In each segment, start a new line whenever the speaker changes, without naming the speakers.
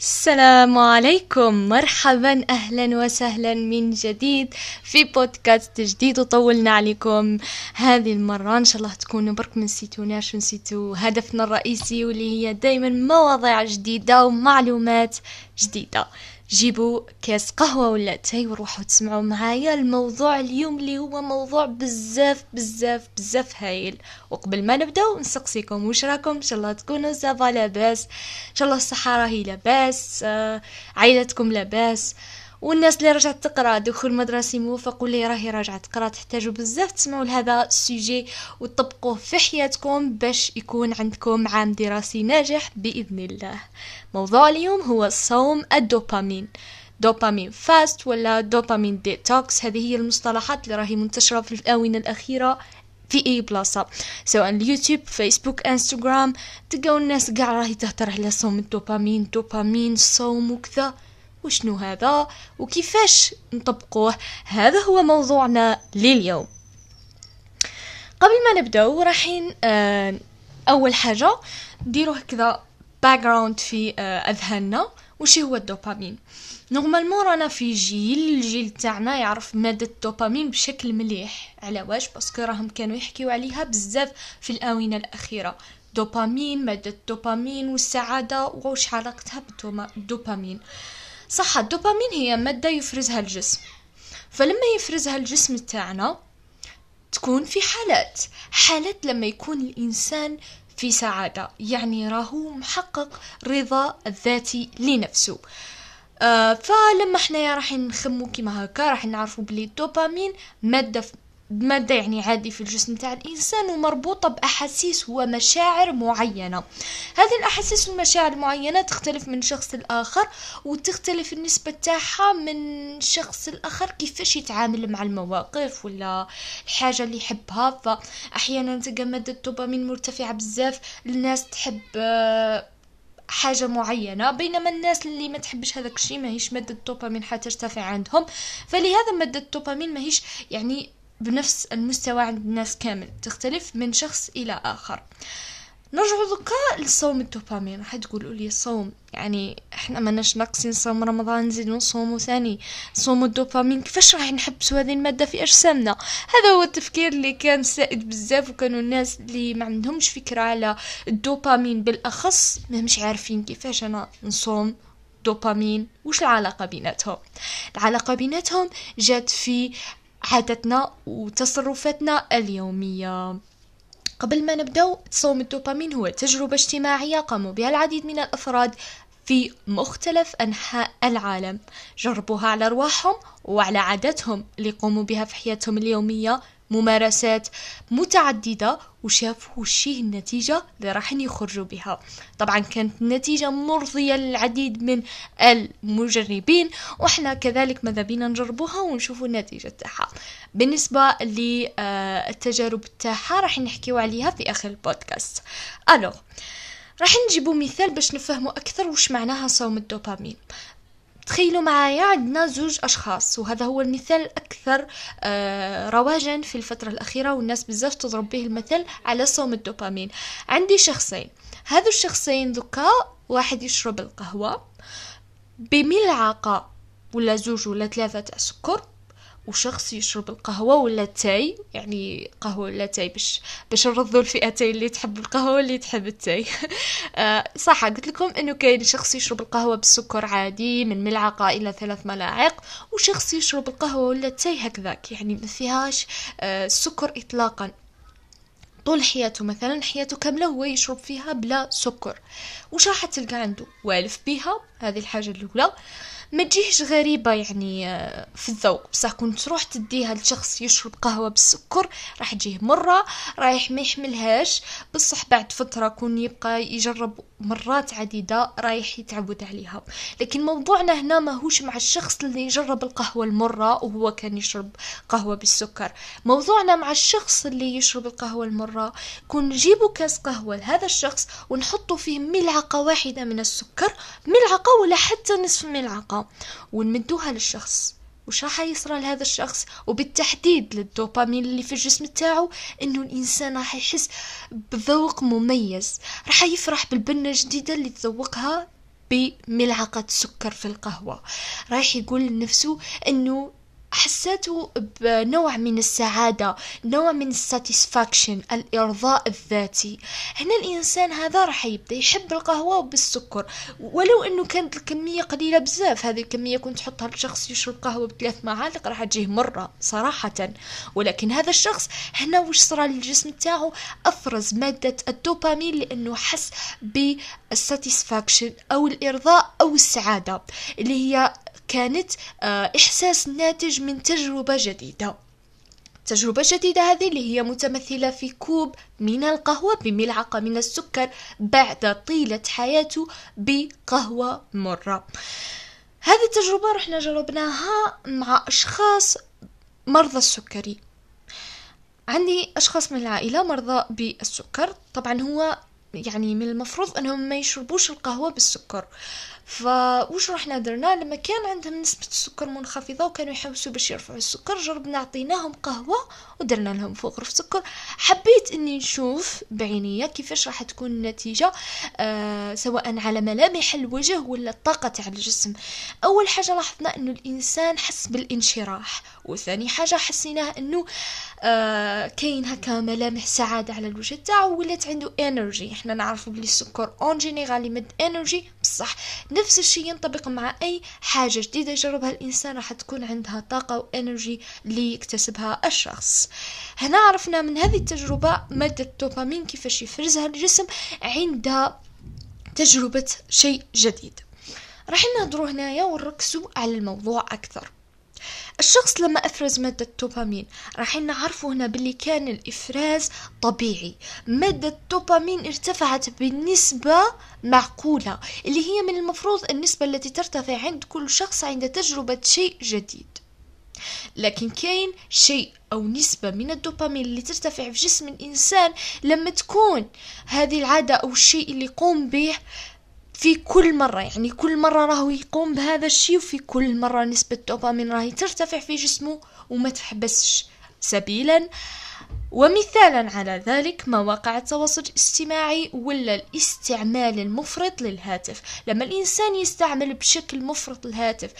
السلام عليكم. مرحبا أهلا وسهلا من جديد في بودكاست جديد وطولنا عليكم. هذه المرة إن شاء الله تكونوا برك ما نسيتوناش ونسيتوا هدفنا الرئيسي واللي هي دايما مواضيع جديدة ومعلومات جديدة. جيبوا كاس قهوة ولا تاي وروحوا تسمعوا معايا الموضوع اليوم اللي هو موضوع بزاف بزاف بزاف هايل. وقبل ما نبداو نسقسيكم واش راكم؟ إن شاء الله تكونوا ça va لاباس. إن شاء الله الصحة راهي لاباس آه عائلتكم لاباس. والناس اللي رجعت تقرا دخول مدرسي موفق واللي راهي راجعة تقرا تحتاجوا بزاف تسمعوا لهذا ال sujet وتطبقوه في حياتكم باش يكون عندكم عام دراسي ناجح بإذن الله. موضوع اليوم هو صوم الدوبامين. dopamine fast ولا dopamine detox؟ هذه هي المصطلحات اللي راهي منتشرة في الآونة الأخيرة في أي بلاصة. سواء اليوتيوب فيسبوك إنستغرام تلقاو الناس قاع راهي تهدر على صوم الدوبامين دوبامين صوم وكذا. وشنو هذا وكيفاش نطبقوه؟ هذا هو موضوعنا لليوم. قبل ما نبداو راحين آه أول حاجة نديرو هكذا ground في آه أذهاننا. وش هو الدوبامين؟ normalement رانا في جيل الجيل تاعنا يعرف مادة الدوبامين بشكل مليح. على واش؟ parce que راهم كانوا يحكيو عليها بزاف في الآونة الأخيرة. دوبامين مادة الدوبامين والسعادة وش علاقتها بالدوبامين صح الدوبامين هي مادة يفرزها الجسم. فلما يفرزها الجسم تاعنا تكون في حالات. حالات لما يكون الإنسان في سعادة يعني راهو محقق رضا الذاتي لنفسه. آه فلما إحنا راح نخمو كيما هكا راح نعرفو بلي الدوبامين مادة مادة يعني عادي في الجسم تاع الإنسان ومربوطة بأحاسيس ومشاعر معينة. هذه الأحاسيس والمشاعر المعينة تختلف من شخص لآخر وتختلف النسبة تاعها من شخص لآخر كيفاش يتعامل مع المواقف ولا الحاجة اللي يحبها. فأحيانا تلقى مادة الدوبامين مرتفعة بزاف الناس تحب آه، حاجة معينة بينما الناس اللي ما تحبش هذاك الشيء ماهيش مادة الدوبامين حترتفع عندهم. فلهذا مادة الدوبامين ماهيش يعني بنفس المستوى عند الناس كامل تختلف من شخص إلى آخر. نرجع ذكاء لصوم الدوبامين. راح تقولوا لي صوم يعني إحنا ما ناش ناقصين صوم رمضان نزيد نصوم ثاني. صوم الدوبامين كيفاش راح نحبسوا هذه المادة في أجسامنا؟ هذا هو التفكير اللي كان سائد بزاف وكانوا الناس اللي ما عندهمش فكرة على الدوبامين. بالأخص ما مش عارفين كيفاش أنا نصوم دوبامين وش العلاقة بيناتهم؟ العلاقة بيناتهم جات في عاداتنا وتصرفاتنا اليومية. قبل ما نبدأ تصوم الدوبامين هو تجربة اجتماعية قاموا بها العديد من الأفراد في مختلف أنحاء العالم. جربوها على أرواحهم وعلى عاداتهم اللي يقوموا بها في حياتهم اليومية. ممارسات متعددة وشافوا وشي النتيجة اللي راح يخرجوا بها. طبعا كانت النتيجة مرضية للعديد من المجربين وإحنا كذلك ماذا بينا نجربوها ونشوفوا النتيجة تاعها. بالنسبة للتجارب تاعها راح نحكيو عليها في آخر البودكاست. ألو راح نجيبو مثال باش نفهموا أكثر وش معناها صوم الدوبامين. تخيلوا معايا عندنا زوج أشخاص وهذا هو المثال الأكثر آه رواجا في الفترة الأخيرة والناس بزاف تضرب به المثل على صوم الدوبامين. عندي شخصين. هذو الشخصين ذكا واحد يشرب القهوة بملعقة ولا زوج ولا ثلاثة تاع سكر وشخص يشرب القهوة ولا التاي يعني قهوة ولا تاي باش باش نرضوا الفئتين اللي تحب القهوة واللي تحب التاي. آه، صح قلت لكم إنه كاين شخص يشرب القهوة بالسكر عادي من ملعقة إلى ثلاث ملاعق وشخص يشرب القهوة ولا التاي هكذاك يعني ما فيهاش آه، سكر اطلاقا. طول حياته مثلا حياته كاملة هو يشرب فيها بلا سكر. وش راح تلقى عنده؟ والف بيها هذه الحاجة الأولى. ما تجيهش غريبة يعني آه، في الذوق. بصح كنت تروح تديها لشخص يشرب قهوة بالسكر راح تجيه مرة رايح ما يحملهاش. بصح بعد فترة كون يبقى يجرب مرات عديدة رايح يتعود عليها. لكن موضوعنا هنا ماهوش مع الشخص اللي يجرب القهوة المرة وهو كان يشرب قهوة بالسكر. موضوعنا مع الشخص اللي يشرب القهوة المرة. كون نجيبو كاس قهوة لهذا الشخص ونحطو فيه ملعقة واحدة من السكر ملعقة ولا حتى نصف ملعقة ونمدوها للشخص. وش راح يصرى لهذا الشخص؟ وبالتحديد للدوبامين اللي في الجسم تاعو إنه الإنسان راح يحس بذوق مميز. راح يفرح بالبنة الجديدة اللي تذوقها بملعقة سكر في القهوة. رايح يقول لنفسه إنه حسيته بنوع من السعادة نوع من الساتيسفاكشن الإرضاء الذاتي. هنا الإنسان هذا راح يبدأ يحب القهوة بالسكر. ولو أنه كانت الكمية قليلة بزاف هذه الكمية كنت تحطها لشخص يشرب قهوة بثلاث معالق راح تجيه مرة صراحة. ولكن هذا الشخص هنا وش صار للجسم تاعه أفرز مادة الدوبامين لأنه حس بال satisfaction أو الإرضاء أو السعادة اللي هي كانت آه، إحساس ناتج من تجربة جديدة. تجربة جديدة هذه اللي هي متمثلة في كوب من القهوة بملعقة من السكر بعد طيلة حياته بقهوة مرة. هذه التجربة رحنا جربناها مع أشخاص مرضى السكري. عندي أشخاص من العائلة مرضى بالسكر. طبعا هو يعني من المفروض أنهم ما يشربوش القهوة بالسكر. فوش رحنا درنا؟ لما كان عندهم نسبة السكر منخفضة وكانوا يحوسوا باش يرفعوا السكر جربنا عطيناهم قهوة ودرنا لهم فوق رف سكر حبيت إني نشوف بعينيا كيفاش راح تكون النتيجة آه سواء على ملامح الوجه ولا الطاقة تاع الجسم. أول حاجة لاحظنا إنه الإنسان حس بالانشراح. وثاني حاجة حسيناه إنه آه كاين هكا ملامح سعادة على الوجه تاعو ولات عنده energy إحنا نعرفوا بلي السكر en général يمد انرجي بصح. نفس الشيء ينطبق مع أي حاجة جديدة يجربها الإنسان راح تكون عندها طاقة و energy اللي يكتسبها الشخص. هنا عرفنا من هذه التجربة مادة الدوبامين كيفاش يفرزها الجسم عند تجربة شيء جديد. راح نهضروا هنايا ونركزوا على الموضوع أكثر. الشخص لما أفرز مادة الدوبامين راح نعرفوا هنا باللي كان الإفراز طبيعي. مادة الدوبامين ارتفعت بنسبة معقولة اللي هي من المفروض النسبة التي ترتفع عند كل شخص عند تجربة شيء جديد. لكن كاين شيء أو نسبة من الدوبامين اللي ترتفع في جسم الإنسان لما تكون هذه العادة أو الشيء اللي يقوم به في كل مرة يعني كل مرة راهو يقوم بهذا الشيء وفي كل مرة نسبة الدوبامين راهي ترتفع في جسمه وما تحبسش سبيلا. ومثالا على ذلك مواقع التواصل الاجتماعي ولا الاستعمال المفرط للهاتف. لما الإنسان يستعمل بشكل مفرط الهاتف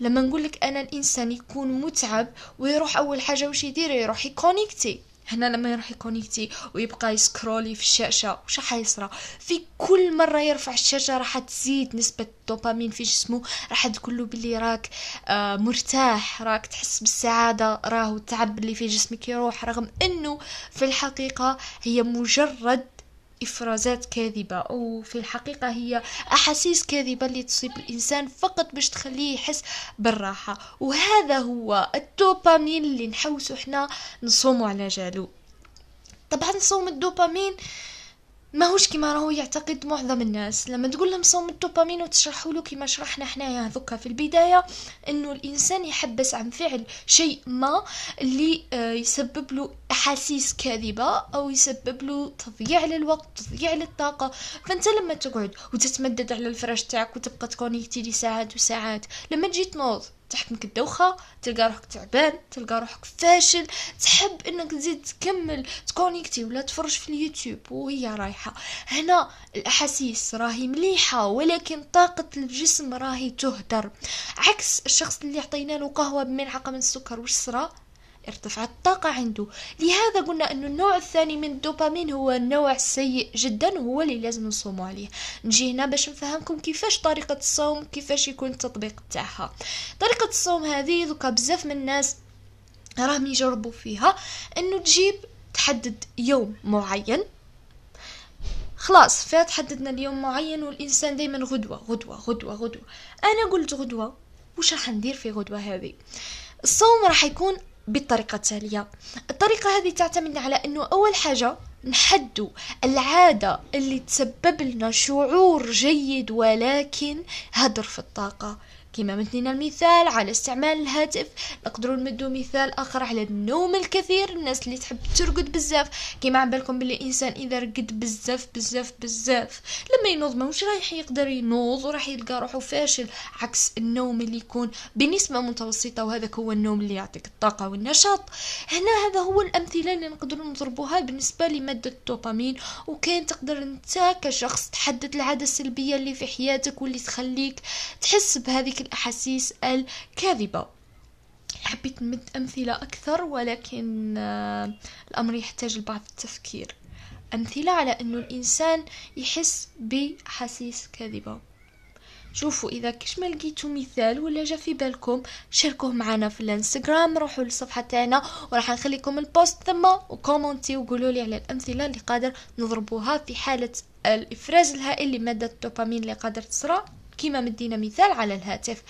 لما نقول لك أنا الإنسان يكون متعب ويروح أول حاجة وش يدير؟ يروح يكونيكتي. هنا لما يروح يكونيكتي ويبقى يسكرولي في الشاشة وش حيصرى في كل مرة يرفع الشاشة راح تزيد نسبة الدوبامين في جسمه راح تقول له بلي راك آه مرتاح راك تحس بالسعادة راهو التعب اللي في جسمك يروح رغم إنه في الحقيقة هي مجرد إفرازات كاذبة. أو في الحقيقة هي أحاسيس كاذبة اللي تصيب الإنسان فقط باش تخليه يحس بالراحة. وهذا هو الدوبامين اللي نحوسو إحنا نصومو على جالو. طبعا صوم الدوبامين ماهوش كيما راهو يعتقد معظم الناس. لما تقول لهم صوم الدوبامين وتشرحوا له كيما شرحنا حنايا هذوكا في البداية إنه الإنسان يحبس عن فعل شيء ما اللي آه، يسبب له أحاسيس كاذبة أو يسبب له تضييع للوقت تضييع للطاقة. فأنت لما تقعد وتتمدد على الفراش تاعك وتبقى تكونيكتي لساعات وساعات لما تجي تنوض تحكمك الدوخة تلقى روحك تعبان تلقى روحك فاشل تحب إنك تزيد تكمل تكونيكتي ولا تفرج في اليوتيوب وهي رايحة. هنا الأحاسيس راهي مليحة ولكن طاقة الجسم راهي تهدر. عكس الشخص اللي عطينا له قهوة بملعقة من السكر وش صرا؟ ارتفعت الطاقة عنده. لهذا قلنا أن النوع الثاني من الدوبامين هو النوع السيء جدا وهو اللي لازم نصوموا عليه. نجي هنا باش نفهمكم كيفاش طريقة الصوم كيفاش يكون التطبيق تاعها طريقة الصوم هذه ذوكا بزاف من الناس راهم يجربوا فيها أنه تجيب تحدد يوم معين. خلاص فات حددنا اليوم معين والإنسان دائما غدوة غدوة غدوة غدوة. أنا قلت غدوة وش راح ندير في غدوة هذه؟ الصوم راح يكون بالطريقة التالية. الطريقة هذه تعتمد على أنه أول حاجة نحدوا العادة اللي تسبب لنا شعور جيد ولكن هدر في الطاقة. كما مدينا المثال على استعمال الهاتف نقدروا نمدوا مثال آخر على النوم الكثير الناس اللي تحب ترقد بزاف. كيما عم بالكم باللي الإنسان إذا رقد بزاف بزاف بزاف لما ينوض ماهوش رايح يقدر ينوض وراح يلقى روحه فاشل عكس النوم اللي يكون بنسبة متوسطة وهذا هو النوم اللي يعطيك الطاقة والنشاط. هنا هذا هو الأمثلة اللي نقدر نضربوها بالنسبة لمادة الدوبامين. وكان تقدر أنت كشخص تحدد العادة السلبية اللي في حياتك واللي تخليك تحس بهذيك الأحاسيس الكاذبة. حبيت نمد أمثلة أكثر ولكن آه، الأمر يحتاج لبعض التفكير. أمثلة على أنه الإنسان يحس بحسيس كاذبة. شوفوا إذا كش ما لقيتوا مثال ولا جا في بالكم شاركوه معنا في الإنستغرام روحوا للصفحة تاعنا وراح نخليكم ال post ثم و commentez وقولوا لي على الأمثلة اللي قادر نضربوها في حالة الإفراز الهائل لمادة الدوبامين اللي قادر تصرى. كيما مدينا مثال على الهاتف.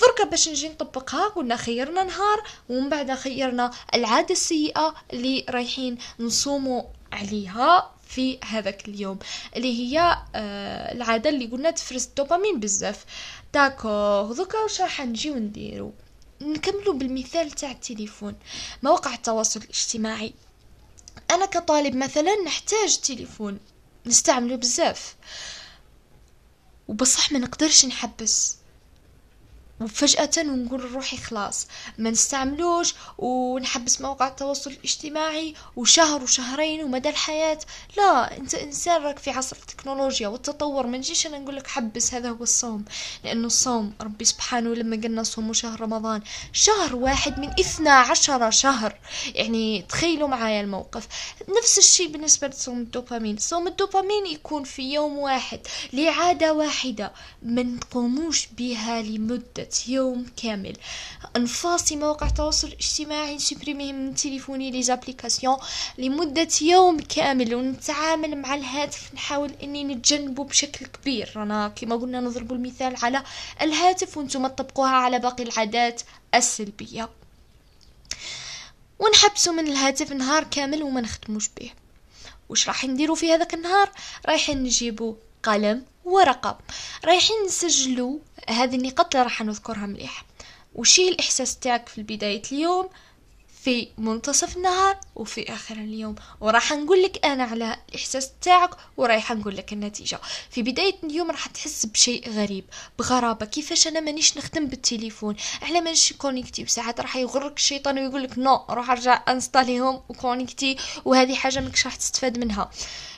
دركا باش نجي نطبقها قلنا خيرنا نهار ومن بعد خيرنا العادة السيئة اللي رايحين نصوموا عليها في هذاك اليوم اللي هي آه العادة اللي قلنا تفرز الدوبامين بزاف. داكوغ دوكا واش راح نجيو نديرو نكملو بالمثال تاع التليفون. مواقع التواصل الاجتماعي. أنا كطالب مثلا نحتاج تليفون. نستعمله بزاف. وبصح ما نقدرش نحبس. وفجأة ونقول لروحي خلاص. ما نستعملوش ونحبس مواقع التواصل الاجتماعي وشهر وشهرين ومدى الحياة. لا انت إنسان راك في عصر التكنولوجيا والتطور. ما نجيش أنا نقول لك حبس هذا هو الصوم. لأنه الصوم ربي سبحانه لما قلنا صوموا شهر رمضان. شهر واحد من اثنى عشر شهر. يعني تخيلوا معايا الموقف. نفس الشيء بالنسبة لصوم الدوبامين. صوم الدوبامين يكون في يوم واحد لعادة واحدة. ما نقوموش بها لمدة يوم كامل. أنفاصي مواقع التواصل الاجتماعي نسوبريميهم من تليفوني لي زابليكاسيون لمدة يوم كامل ونتعامل مع الهاتف. نحاول إني نتجنبه بشكل كبير. رانا كما قلنا نضرب المثال على الهاتف وأنتم تطبقوها على باقي العادات السلبية. ونحبسوا من الهاتف نهار كامل وما نخدموش به. وش راح نديرو في هذاك النهار؟ رايحين نجيبو قلم ورقة. رايحين نسجلوا هذه النقاط اللي راح نذكرها مليح. وشي الإحساس تاعك في بداية اليوم؟ في منتصف النهار وفي آخر اليوم. وراح نقول لك أنا على الإحساس تاعك ورايح نقول لك النتيجة. في بداية اليوم راح تحس بشيء غريب بغرابة. كيفاش أنا مانيش نخدم بالتليفون؟ على مانيش connecté وساعات راح يغرك الشيطان ويقول لك non روح أرجع installer هم و connecter وهذه حاجة ماكش راح تستفاد منها.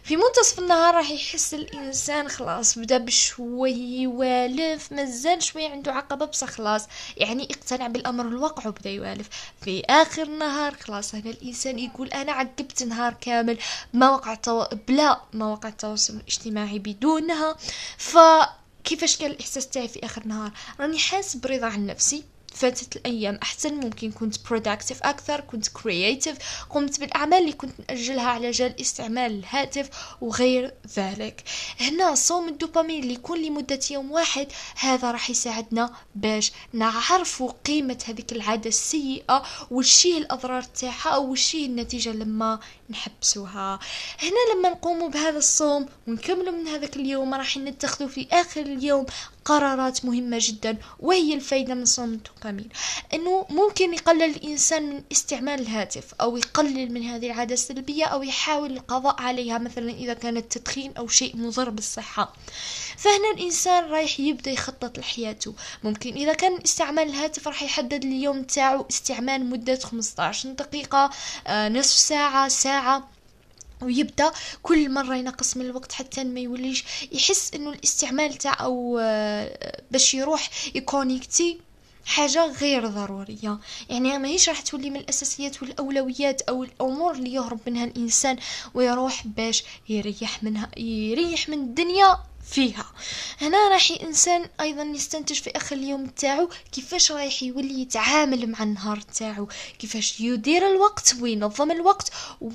في منتصف النهار راح يحس الإنسان خلاص بدأ بشوي يوالف مازال شوي عنده عقبة بس خلاص. يعني اقتنع بالأمر الواقع وبدأ يوالف. في آخر النهار خلاص هنا الإنسان يقول أنا عقبت نهار كامل مواقع التو... بلا مواقع التواصل الاجتماعي بدونها. فكيفاش كان الإحساس تاعي في آخر النهار راني حاسس برضا عن نفسي. فاتت الأيام. أحسن ممكن كنت productive أكثر كنت creative قمت بالأعمال اللي كنت نأجلها على جال استعمال الهاتف وغير ذلك. هنا صوم الدوبامين اللي يكون لمدة يوم واحد هذا راح يساعدنا باش نعرفوا قيمة هذيك العادة السيئة وشي الأضرار تاعها وشي النتيجة لما نحبسوها. هنا لما نقوموا بهذا الصوم ونكملوا من هذاك اليوم راح نتخذوا في آخر اليوم قرارات مهمة جدا وهي الفايدة من صوم الدوبامين. إنه ممكن يقلل الإنسان من استعمال الهاتف أو يقلل من هذه العادة السلبية أو يحاول القضاء عليها مثلا إذا كان التدخين أو شيء مضر بالصحة. فهنا الإنسان رايح يبدأ يخطط لحياته. ممكن إذا كان استعمال الهاتف راح يحدد اليوم تاعو استعمال مدة 15 دقيقة آه نصف ساعة ساعة. ويبدأ كل مرة ينقص من الوقت حتى ما يوليش يحس إنه الاستعمال تاعو آه، باش يروح يكونيكتي حاجة غير ضرورية. يعني ماهيش راح تولي من الأساسيات والأولويات أو الأمور اللي يهرب منها الإنسان ويروح باش يريح منها يريح من الدنيا فيها. هنا راح الإنسان أيضا يستنتج في آخر اليوم تاعو كيفاش رايح يولي يتعامل مع النهار تاعو كيفاش يدير الوقت وينظم الوقت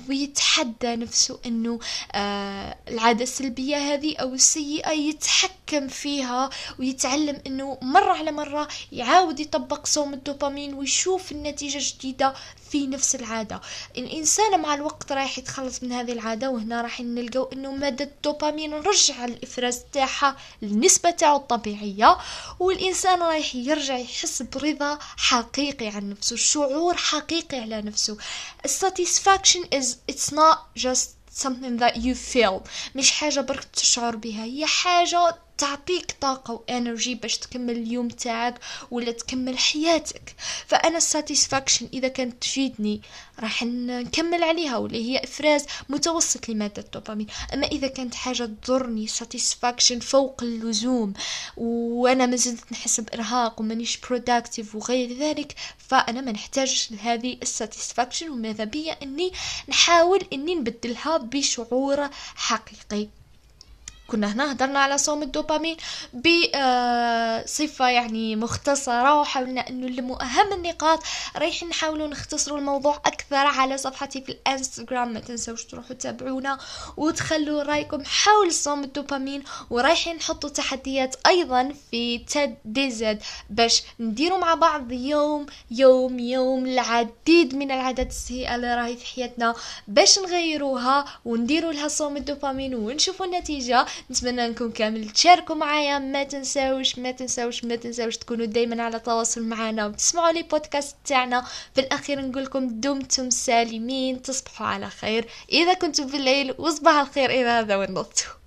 ويتحدى نفسه إنه آه العادة السلبية هذه أو السيئة يتحكم فيها ويتعلم إنه مرة على مرة يعاود يطبق صوم الدوبامين ويشوف النتيجة جديده في نفس العادة. الإنسان مع الوقت رايح يتخلص من هذه العادة وهنا راح نلقاو إنه مادة الدوبامين رجع الافراز تاعها النسبة تاعو الطبيعية والإنسان رايح يرجع يحس برضا حقيقي عن نفسه شعور حقيقي على نفسه. Satisfaction is it's not just something that you feel. مش حاجة برك تشعر بها هي حاجة تعطيك طاقة و energy باش تكمل اليوم تاعك ولا تكمل حياتك. فأنا ال satisfaction إذا كانت تفيدني راح نكمل عليها واللي هي إفراز متوسط لمادة الدوبامين. أما إذا كانت حاجة تضرني satisfaction فوق اللزوم وأنا ما زلت نحس بإرهاق ومانيش productive وغير ذلك فأنا ما نحتاجش لهذه ال satisfaction وماذا بيا؟ إني نحاول إني نبدلها بشعور حقيقي. كنا هنا هدرنا على صوم الدوبامين بصفة يعني مختصرة وحاولنا انه نلمو أهم النقاط. رايحين نحاولوا نختصروا الموضوع أكثر على صفحتي في الإنستغرام. ما تنسوش تروحوا تتابعونا وتخلوا رأيكم حول صوم الدوبامين. ورايحين نحطوا تحديات أيضا في تد بيزد باش نديروا مع بعض يوم يوم يوم العديد من العادات السيئة اللي راهي في حياتنا باش نغيروها ونديروا لها صوم الدوبامين ونشوفوا النتيجة. نتمنى انكم كامل تشاركوا معايا. ما تنساوش ما تنساوش ما تنساوش تكونوا دايما على تواصل معنا وتسمعوا لي بودكاست تاعنا. في الأخير نقول لكم دمتم سالمين تصبحوا على خير. إذا كنتم في الليل وصباح الخير إذا هذا ونضتوا